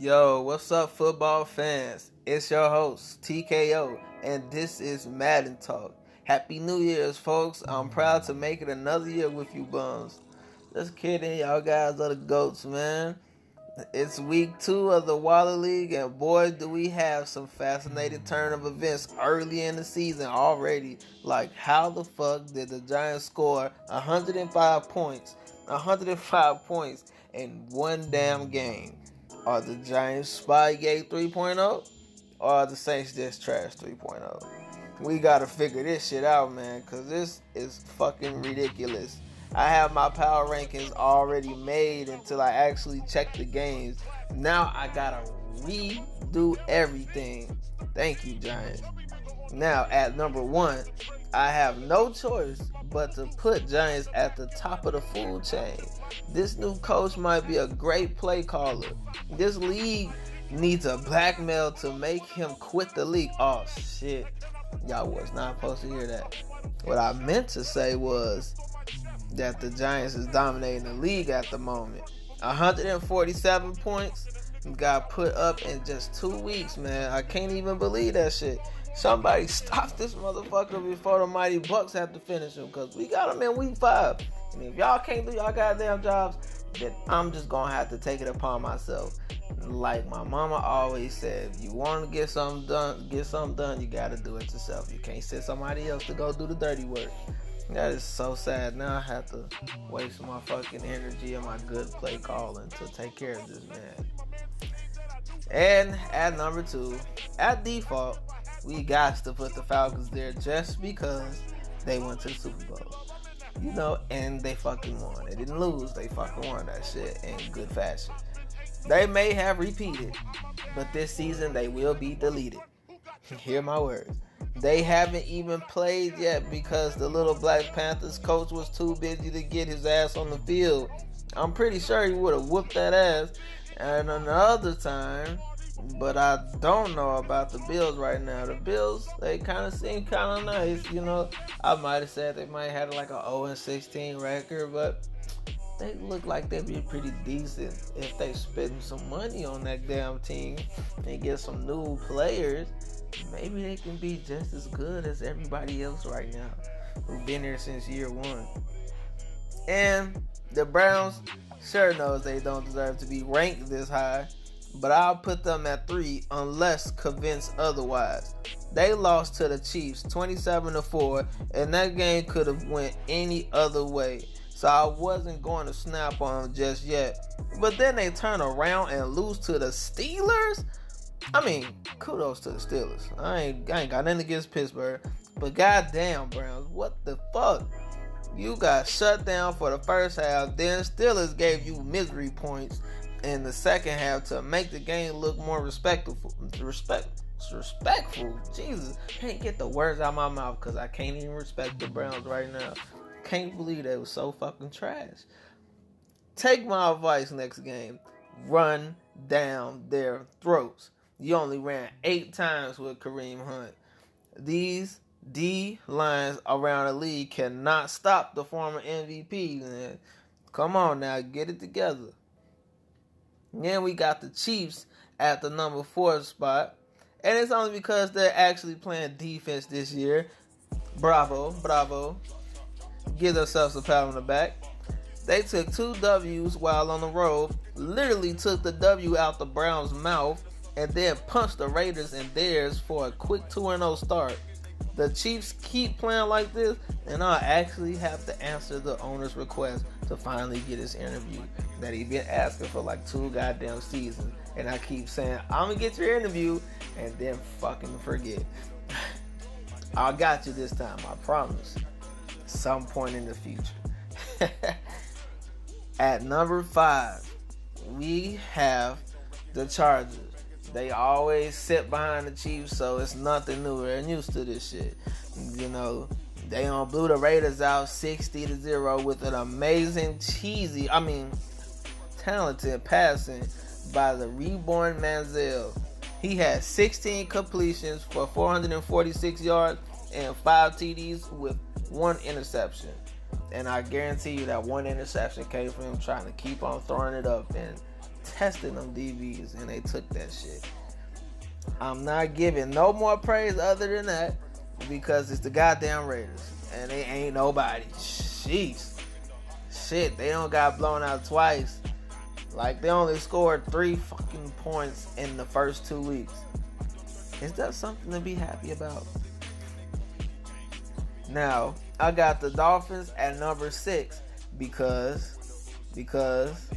Yo, what's up, football fans? It's your host, TKO, and this is Madden Talk. Happy New Year's, folks. I'm proud to make it another year with you bums. Just kidding, y'all guys are the goats, man. It's week two of the Waller League, and boy, do we have some fascinating turn of events early in the season already. Like, how the fuck did the Giants score 105 points, 105 points in one damn game? Are the Giants Spygate 3.0 or are the Saints just trash 3.0? We gotta figure this shit out, man, because this is fucking ridiculous. I have my power rankings already made until I actually check the games. Now I gotta redo everything. Thank you, Giants. Now, at number one, I have no choice but to put Giants at the top of the food chain. This new coach might be a great play caller. This league needs a blackmail to make him quit the league. Oh shit. Y'all was not supposed to hear that. What I meant to say was that the Giants is dominating the league at the moment. 147 points got put up in just two weeks, man. I can't even believe that shit. Somebody stop this motherfucker before the mighty Bucks have to finish him, cause we got him in week five. And if y'all can't do y'all goddamn jobs, then I'm just gonna have to take it upon myself. Like my mama always said, if you want to get something done, get something done, you gotta do it yourself. You can't send somebody else to go do the dirty work. That is so sad. Now I have to waste my fucking energy and my good play calling to take care of this man. And at number two, at default, we got to put the Falcons there just because they went to the Super Bowl. You know, and they fucking won. They didn't lose, they fucking won that shit in good fashion. They may have repeated, but this season they will be deleted. Hear my words. They haven't even played yet because the little Black Panthers coach was too busy to get his ass on the field. I'm pretty sure he would have whooped that ass. And another time, but I don't know about the Bills right now. The Bills, they kind of seem kind of nice, you know. I might have said they might have like a 0 and 16 record, but they look like they'd be pretty decent if they spend some money on that damn team and get some new players. Maybe they can be just as good as everybody else right now who've been here since year one. And the Browns sure knows they don't deserve to be ranked this high but I'll put them at three unless convinced otherwise. They lost to the Chiefs 27 to 4, and that game could have went any other way. So I wasn't going to snap on them just yet. But then they turn around and lose to the Steelers. I mean, kudos to the Steelers. I ain't, I ain't got nothing against Pittsburgh, but goddamn Browns, what the fuck? You got shut down for the first half, then Steelers gave you misery points in the second half to make the game look more respectful. Respect, respectful. Jesus, can't get the words out of my mouth because I can't even respect the Browns right now. Can't believe they was so fucking trash. Take my advice next game. Run down their throats. You only ran eight times with Kareem Hunt. These D lines around the league cannot stop the former MVP. Man. Come on now, get it together. Then we got the Chiefs at the number four spot. And it's only because they're actually playing defense this year. Bravo, bravo. Give themselves a pat on the back. They took two W's while on the road, literally took the W out the Browns' mouth, and then punch the Raiders in theirs for a quick 2 0 start. The Chiefs keep playing like this, and I actually have to answer the owner's request to finally get his interview that he's been asking for like two goddamn seasons. And I keep saying, I'm gonna get your interview, and then fucking forget. I got you this time, I promise. Some point in the future. At number five, we have the Chargers. They always sit behind the Chiefs, so it's nothing new. They're used to this shit. You know, they on blew the Raiders out 60 to 0 with an amazing cheesy, I mean, talented passing by the reborn Manziel. He had 16 completions for 446 yards and five TDs with one interception. And I guarantee you that one interception came from him trying to keep on throwing it up and testing them DBs, and they took that shit. I'm not giving no more praise other than that because it's the goddamn Raiders, and they ain't nobody. Jeez. Shit, they don't got blown out twice. Like they only scored three fucking points in the first two weeks. Is that something to be happy about? Now, I got the Dolphins at number six because, because, because.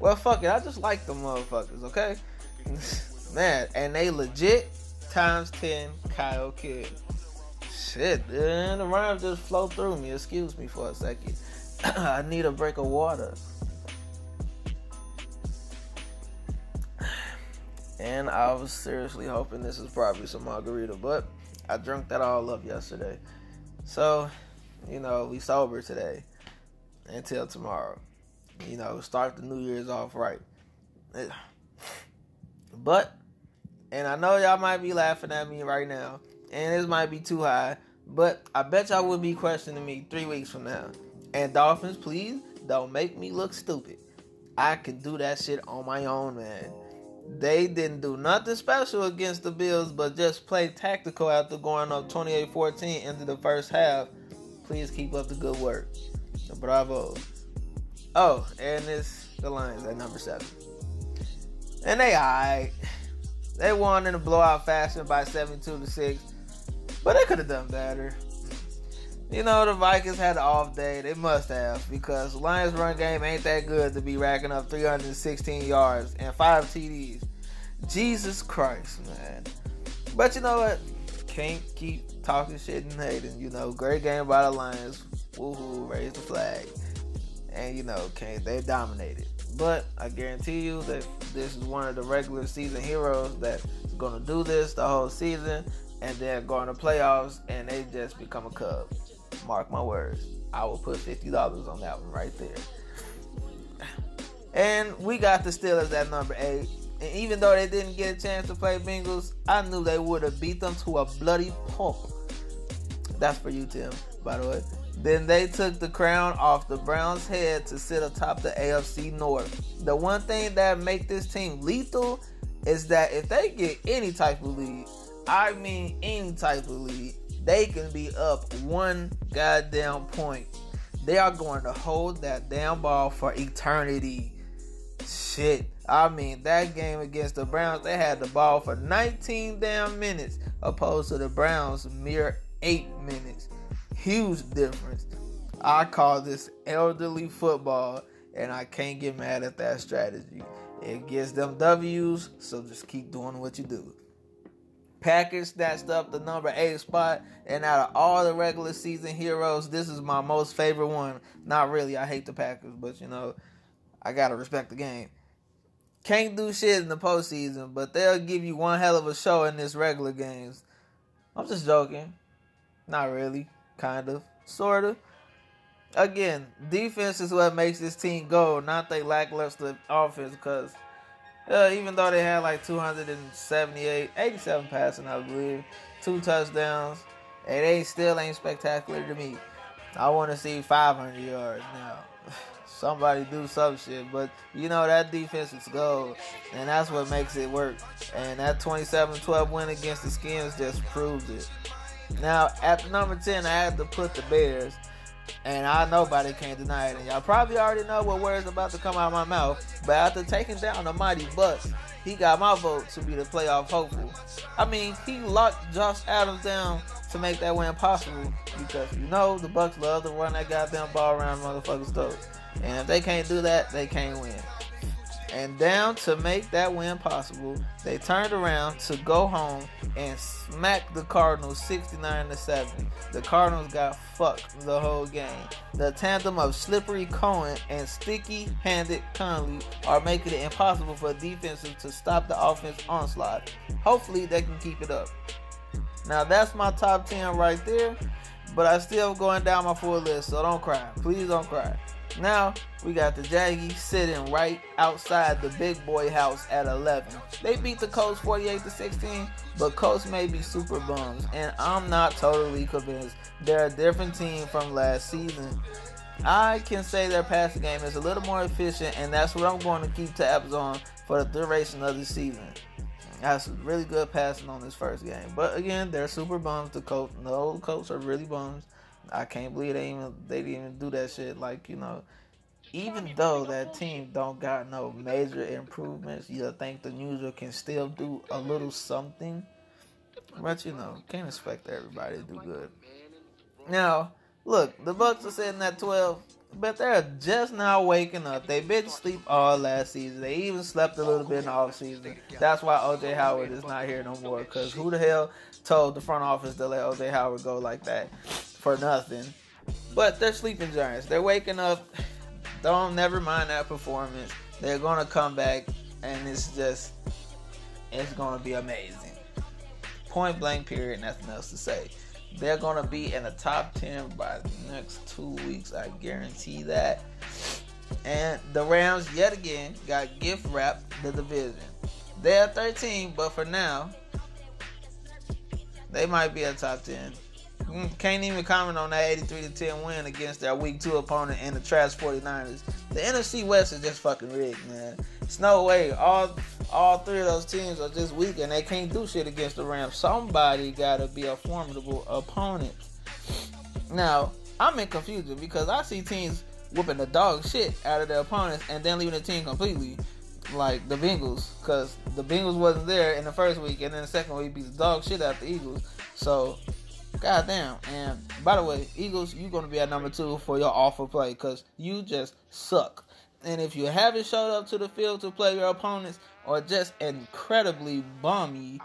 Well, fuck it. I just like the motherfuckers, okay? Man, and they legit times 10 Kyle Kid. Shit, man, the rhymes just flow through me. Excuse me for a second. I need a break of water. And I was seriously hoping this is probably some margarita, but I drank that all up yesterday. So, you know, we sober today until tomorrow. You know, start the New Year's off right. Eh. But, and I know y'all might be laughing at me right now, and this might be too high, but I bet y'all will be questioning me three weeks from now. And Dolphins, please don't make me look stupid. I can do that shit on my own, man. They didn't do nothing special against the Bills, but just play tactical after going up 28 14 into the first half. Please keep up the good work. Bravo. Oh, and it's the Lions at number seven. And they alright. They won in a blowout fashion by 72 to 6. But they could have done better. You know, the Vikings had an off day. They must have because Lions run game ain't that good to be racking up 316 yards and five TDs. Jesus Christ, man. But you know what? Can't keep talking shit and hating. You know, great game by the Lions. Woohoo, raise the flag. And you know, okay, they dominated. But I guarantee you that this is one of the regular season heroes that's gonna do this the whole season and then go to playoffs and they just become a Cub. Mark my words. I will put fifty dollars on that one right there. And we got the Steelers at number eight. And even though they didn't get a chance to play Bengals, I knew they would have beat them to a bloody pulp. That's for you, Tim, by the way. Then they took the crown off the Browns' head to sit atop the AFC North. The one thing that make this team lethal is that if they get any type of lead, I mean any type of lead, they can be up one goddamn point. They are going to hold that damn ball for eternity. Shit. I mean, that game against the Browns, they had the ball for 19 damn minutes, opposed to the Browns' mere 8 minutes. Huge difference. I call this elderly football, and I can't get mad at that strategy. It gets them W's, so just keep doing what you do. Packers snatched up the number eight spot, and out of all the regular season heroes, this is my most favorite one. Not really, I hate the Packers, but you know, I gotta respect the game. Can't do shit in the postseason, but they'll give you one hell of a show in this regular games. I'm just joking. Not really, kind of, sort of. Again, defense is what makes this team go, not they lackluster offense, because uh, even though they had like 278, 87 passing, I believe, two touchdowns, and they still ain't spectacular to me. I want to see 500 yards now. Somebody do some shit, but you know that defense is gold, and that's what makes it work. And that 27-12 win against the Skins just proves it. Now at number 10, I had to put the Bears. And I nobody can't deny it. And y'all probably already know what words about to come out of my mouth. But after taking down the mighty Bucks, he got my vote to be the playoff hopeful. I mean, he locked Josh Adams down to make that win possible because you know the Bucks love to run that goddamn ball around motherfuckers' throats. And if they can't do that, they can't win. And down to make that win possible, they turned around to go home and smack the Cardinals 69 to 7. The Cardinals got fucked the whole game. The tandem of slippery Cohen and sticky handed Conley are making it impossible for defenses to stop the offense onslaught. Hopefully they can keep it up. Now that's my top 10 right there, but I still going down my full list, so don't cry. Please don't cry. Now we got the Jaggies sitting right outside the big boy house at 11. They beat the Colts 48 to 16, but Colts may be super bums, and I'm not totally convinced. They're a different team from last season. I can say their passing game is a little more efficient, and that's what I'm going to keep tabs on for the duration of the season. That's really good passing on this first game. But again, they're super bums. The coach, no, the Colts are really bums. I can't believe they even they didn't even do that shit. Like you know, even though that team don't got no major improvements, you think the user can still do a little something. But you know, can't expect everybody to do good. Now, look, the Bucks are sitting at twelve. But they're just now waking up. They've been asleep all last season. They even slept a little bit in the off season. That's why OJ Howard is not here no more. Cause who the hell told the front office to let OJ Howard go like that for nothing? But they're sleeping giants. They're waking up. Don't never mind that performance. They're gonna come back, and it's just it's gonna be amazing. Point blank. Period. Nothing else to say. They're to be in the top 10 by the next two weeks. I guarantee that. And the Rams, yet again, got gift wrapped the division. They're 13, but for now, they might be a top 10. Mm, can't even comment on that 83 to 10 win against their week two opponent in the trash 49ers. The NFC West is just fucking rigged, man. It's no way. All all three of those teams are just weak and they can't do shit against the Rams. Somebody gotta be a formidable opponent. Now, I'm in confusion because I see teams whooping the dog shit out of their opponents and then leaving the team completely. Like the Bengals, because the Bengals wasn't there in the first week, and then the second week beat the dog shit out the Eagles. So God damn. And by the way, Eagles, you're going to be at number two for your awful play because you just suck. And if you haven't showed up to the field to play your opponents or just incredibly bummy,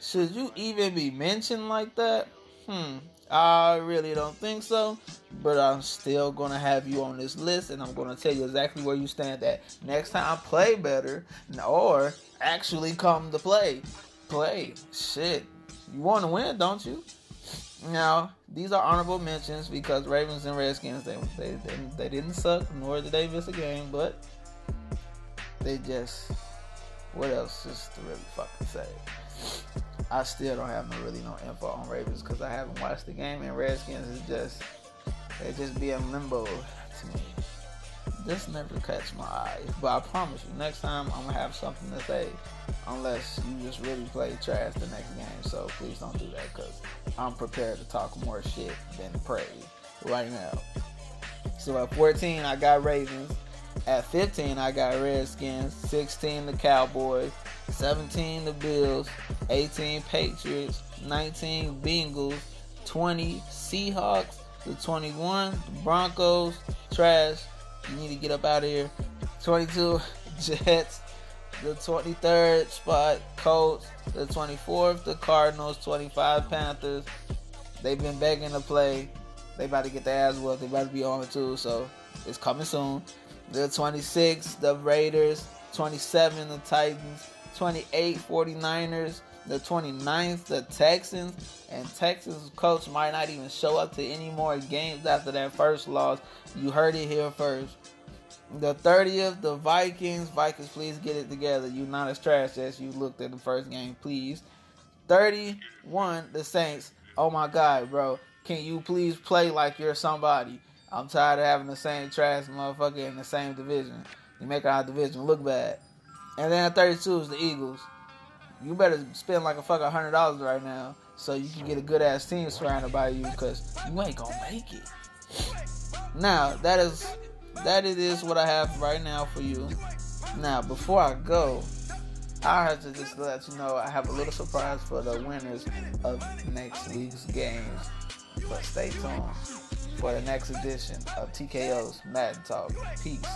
should you even be mentioned like that? Hmm. I really don't think so, but I'm still gonna have you on this list, and I'm gonna tell you exactly where you stand at next time. Play better, or actually come to play. Play shit. You want to win, don't you? Now, these are honorable mentions because Ravens and Redskins they they they, they didn't suck, nor did they miss a game, but they just what else is to really fucking say? I still don't have no really no info on Ravens because I haven't watched the game, and Redskins is just they just be in limbo to me. Just never catch my eye. But I promise you, next time I'm gonna have something to say unless you just really play trash the next game. So please don't do that because I'm prepared to talk more shit than praise right now. So at 14, I got Ravens. At 15, I got Redskins. 16, the Cowboys. 17, the Bills. 18, Patriots. 19, Bengals. 20, Seahawks. The 21, the Broncos. Trash. You need to get up out of here. 22, Jets the 23rd spot, Colts. The 24th, the Cardinals. 25 Panthers. They've been begging to play. They about to get their ass whooped. They about to be on it too, so it's coming soon. The 26, the Raiders. 27, the Titans. 28, 49ers. The 29th, the Texans. And Texas coach might not even show up to any more games after that first loss. You heard it here first. The 30th, the Vikings. Vikings, please get it together. You're not as trash as you looked in the first game, please. 31, the Saints. Oh my God, bro. Can you please play like you're somebody? I'm tired of having the same trash motherfucker in the same division. You make our division look bad. And then at 32 is the Eagles. You better spend like a fucking hundred dollars right now so you can get a good ass team surrounded by you because you ain't gonna make it. Now that is that it is what I have right now for you. Now, before I go, I have to just let you know I have a little surprise for the winners of next week's games. But stay tuned for the next edition of TKO's Madden Talk. Peace.